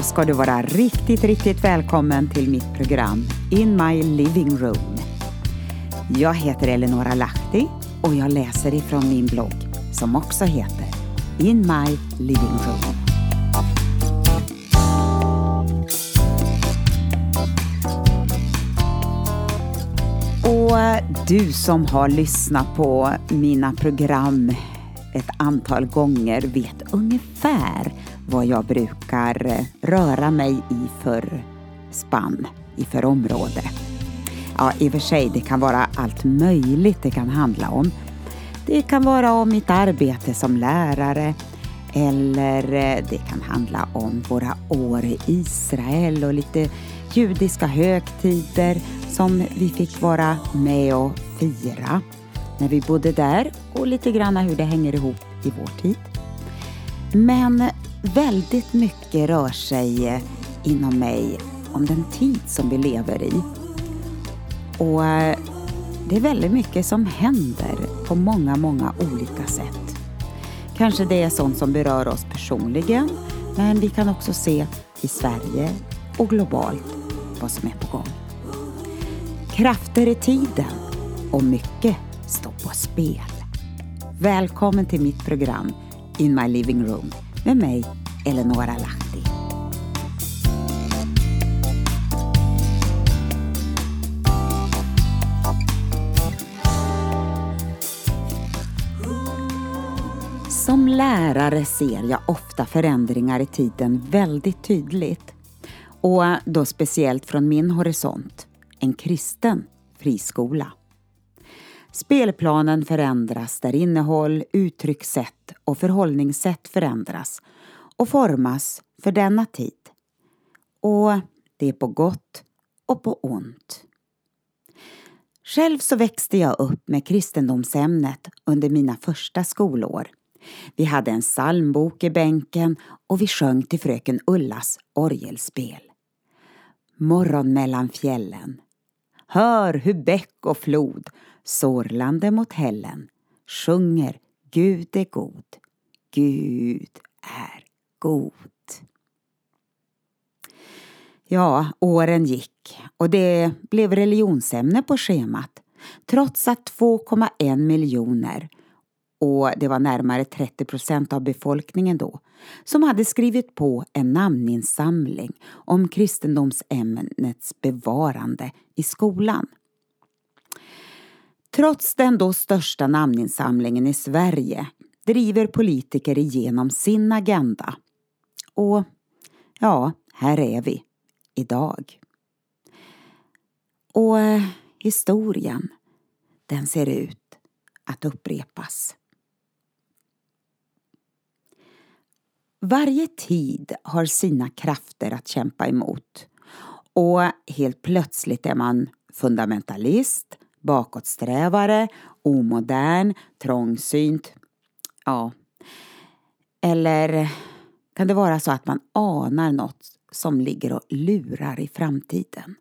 Då ska du vara riktigt, riktigt välkommen till mitt program In My Living Room. Jag heter Eleonora Lahti och jag läser ifrån min blogg som också heter In My Living Room. Och du som har lyssnat på mina program ett antal gånger vet ungefär vad jag brukar röra mig i för spann, i för område. Ja, i och för sig, det kan vara allt möjligt det kan handla om. Det kan vara om mitt arbete som lärare eller eh, det kan handla om våra år i Israel och lite judiska högtider som vi fick vara med och fira när vi bodde där och lite grann hur det hänger ihop i vår tid. Men väldigt mycket rör sig eh, inom mig om den tid som vi lever i. Och eh, det är väldigt mycket som händer på många, många olika sätt. Kanske det är sånt som berör oss personligen, men vi kan också se i Sverige och globalt vad som är på gång. Krafter i tiden och mycket står på spel. Välkommen till mitt program In My Living Room med mig, Eleonora Lahti. Som lärare ser jag ofta förändringar i tiden väldigt tydligt. Och då speciellt från min horisont, en kristen friskola. Spelplanen förändras där innehåll, uttryckssätt och förhållningssätt förändras och formas för denna tid. Och det är på gott och på ont. Själv så växte jag upp med kristendomsämnet under mina första skolår. Vi hade en psalmbok i bänken och vi sjöng till fröken Ullas orgelspel. Morgon mellan fjällen. Hör hur bäck och flod sorlande mot hällen sjunger Gud är god, Gud är god. Ja, åren gick och det blev religionsämne på schemat trots att 2,1 miljoner och det var närmare 30 procent av befolkningen då, som hade skrivit på en namninsamling om kristendomsämnets bevarande i skolan. Trots den då största namninsamlingen i Sverige driver politiker igenom sin agenda. Och ja, här är vi idag. Och eh, historien, den ser ut att upprepas. Varje tid har sina krafter att kämpa emot och helt plötsligt är man fundamentalist, bakåtsträvare, omodern, trångsynt. Ja. Eller kan det vara så att man anar något som ligger och lurar i framtiden?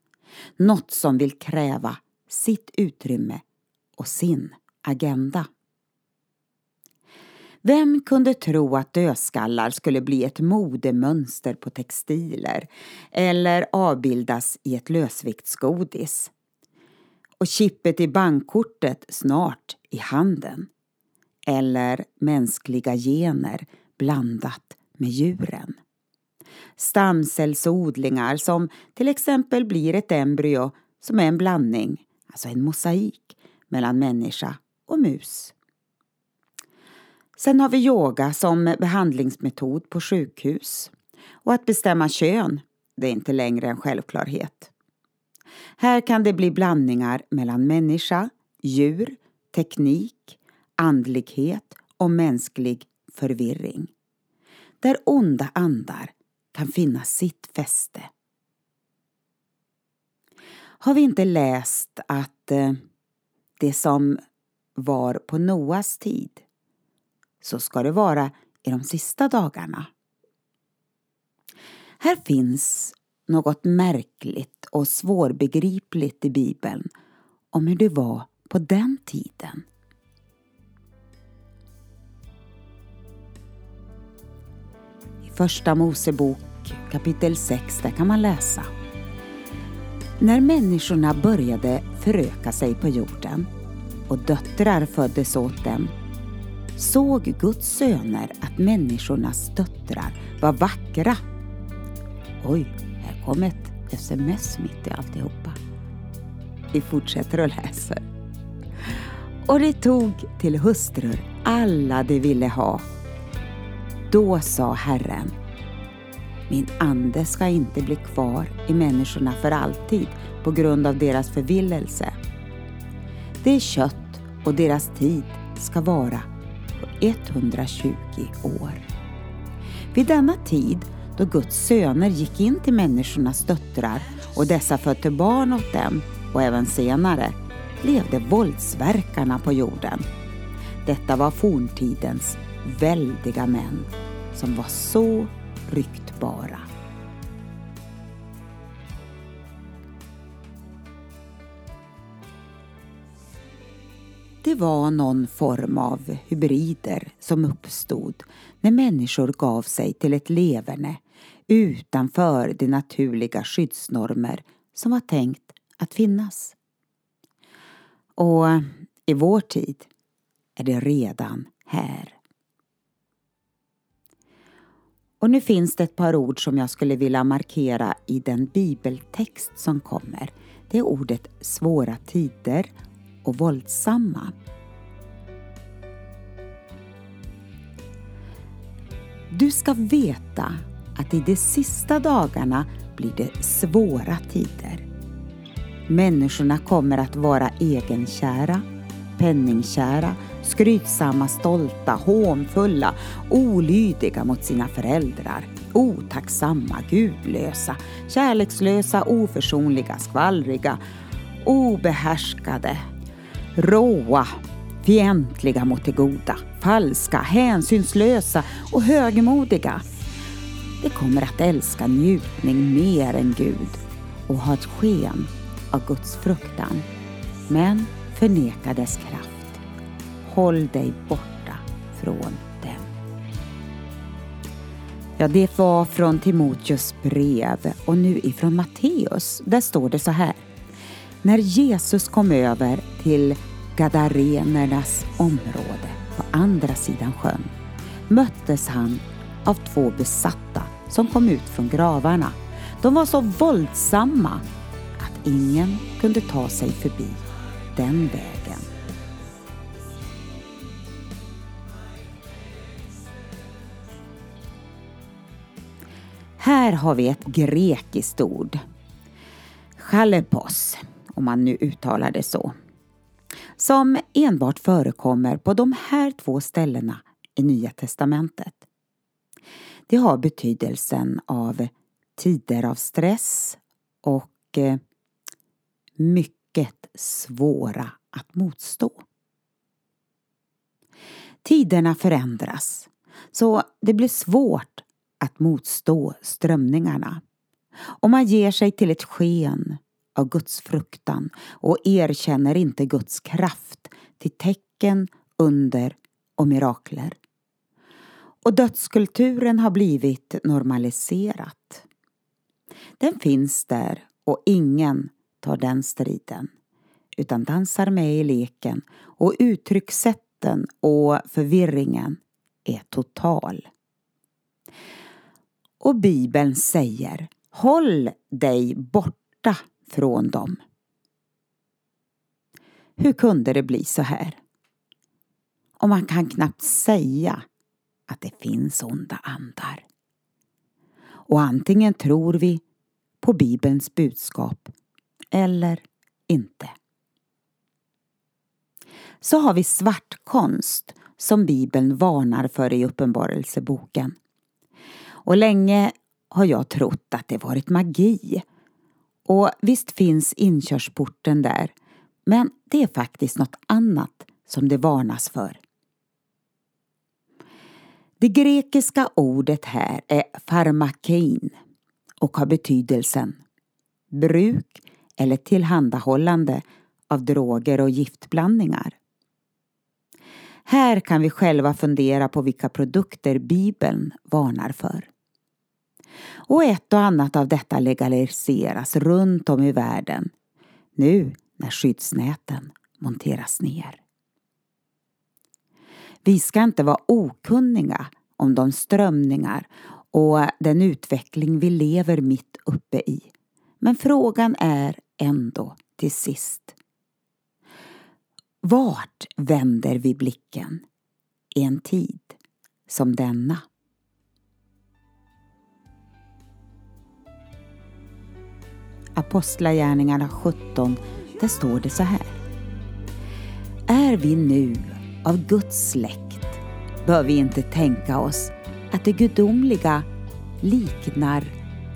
Något som vill kräva sitt utrymme och sin agenda. Vem kunde tro att dödskallar skulle bli ett modemönster på textiler eller avbildas i ett lösviktsgodis? Och chippet i bankkortet snart i handen. Eller mänskliga gener blandat med djuren. Stamcellsodlingar som till exempel blir ett embryo som är en blandning, alltså en mosaik, mellan människa och mus. Sen har vi yoga som behandlingsmetod på sjukhus. Och att bestämma kön, det är inte längre en självklarhet. Här kan det bli blandningar mellan människa, djur, teknik, andlighet och mänsklig förvirring. Där onda andar kan finna sitt fäste. Har vi inte läst att eh, det som var på Noas tid så ska det vara i de sista dagarna. Här finns något märkligt och svårbegripligt i Bibeln om hur det var på den tiden. I Första Mosebok kapitel 6, där kan man läsa. När människorna började föröka sig på jorden och döttrar föddes åt dem såg Guds söner att människornas döttrar var vackra. Oj, kom ett sms mitt i alltihopa. Vi fortsätter och läser. Och det tog till hustrur alla de ville ha. Då sa Herren, min ande ska inte bli kvar i människorna för alltid på grund av deras förvillelse. Det är kött och deras tid ska vara på 120 år. Vid denna tid då Guds söner gick in till människornas döttrar och dessa födde barn åt dem och även senare levde våldsverkarna på jorden. Detta var forntidens väldiga män som var så ryktbara. Det var någon form av hybrider som uppstod när människor gav sig till ett leverne utanför de naturliga skyddsnormer som var tänkt att finnas. Och i vår tid är det redan här. Och nu finns det ett par ord som jag skulle vilja markera i den bibeltext som kommer. Det är ordet svåra tider och våldsamma. Du ska veta att i de sista dagarna blir det svåra tider. Människorna kommer att vara egenkära, penningkära, skrytsamma, stolta, hånfulla, olydiga mot sina föräldrar, otacksamma, gudlösa, kärlekslösa, oförsonliga, skvallriga, obehärskade, råa, fientliga mot det goda, falska, hänsynslösa och högmodiga. De kommer att älska njutning mer än Gud och ha ett sken av Guds fruktan, men förneka dess kraft. Håll dig borta från dem. Ja, det var från Timoteus brev och nu ifrån Matteus. Där står det så här. När Jesus kom över till Gadarenernas område på andra sidan sjön möttes han av två besatta som kom ut från gravarna. De var så våldsamma att ingen kunde ta sig förbi den vägen. Här har vi ett grekiskt ord. Chalepos, om man nu uttalar det så. Som enbart förekommer på de här två ställena i Nya testamentet. Det har betydelsen av tider av stress och eh, mycket svåra att motstå. Tiderna förändras, så det blir svårt att motstå strömningarna. Och man ger sig till ett sken av Guds fruktan och erkänner inte Guds kraft till tecken, under och mirakler. Och dödskulturen har blivit normaliserat. Den finns där och ingen tar den striden utan dansar med i leken och uttryckssätten och förvirringen är total. Och Bibeln säger Håll dig borta från dem. Hur kunde det bli så här? Och man kan knappt säga att det finns onda andar. Och antingen tror vi på Bibelns budskap eller inte. Så har vi svartkonst som Bibeln varnar för i Uppenbarelseboken. Och länge har jag trott att det varit magi. Och visst finns inkörsporten där, men det är faktiskt något annat som det varnas för. Det grekiska ordet här är farmakein och har betydelsen bruk eller tillhandahållande av droger och giftblandningar. Här kan vi själva fundera på vilka produkter Bibeln varnar för. och ett och annat av detta legaliseras runt om i världen nu när skyddsnäten monteras ner. Vi ska inte vara okunniga om de strömningar och den utveckling vi lever mitt uppe i. Men frågan är ändå till sist. Vart vänder vi blicken i en tid som denna? Apostlagärningarna 17, där står det så här. Är vi nu av Guds släkt bör vi inte tänka oss att det gudomliga liknar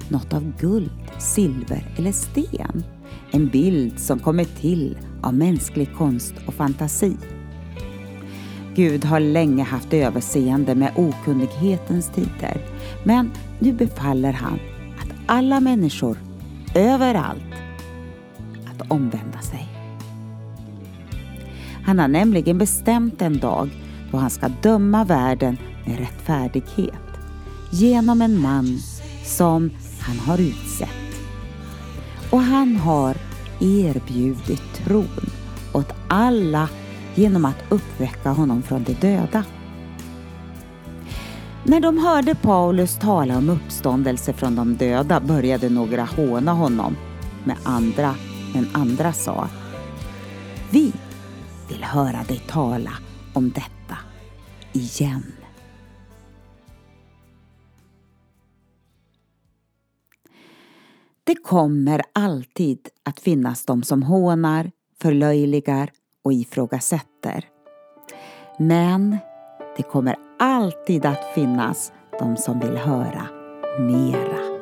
något av guld, silver eller sten. En bild som kommer till av mänsklig konst och fantasi. Gud har länge haft överseende med okunnighetens tider, men nu befaller han att alla människor, överallt, att omvända sig. Han har nämligen bestämt en dag då han ska döma världen med rättfärdighet genom en man som han har utsett. Och han har erbjudit tron åt alla genom att uppväcka honom från de döda. När de hörde Paulus tala om uppståndelse från de döda började några håna honom med andra, men andra sa Vi vill höra dig tala om detta igen. Det kommer alltid att finnas de som hånar, förlöjligar och ifrågasätter. Men det kommer alltid att finnas de som vill höra mera.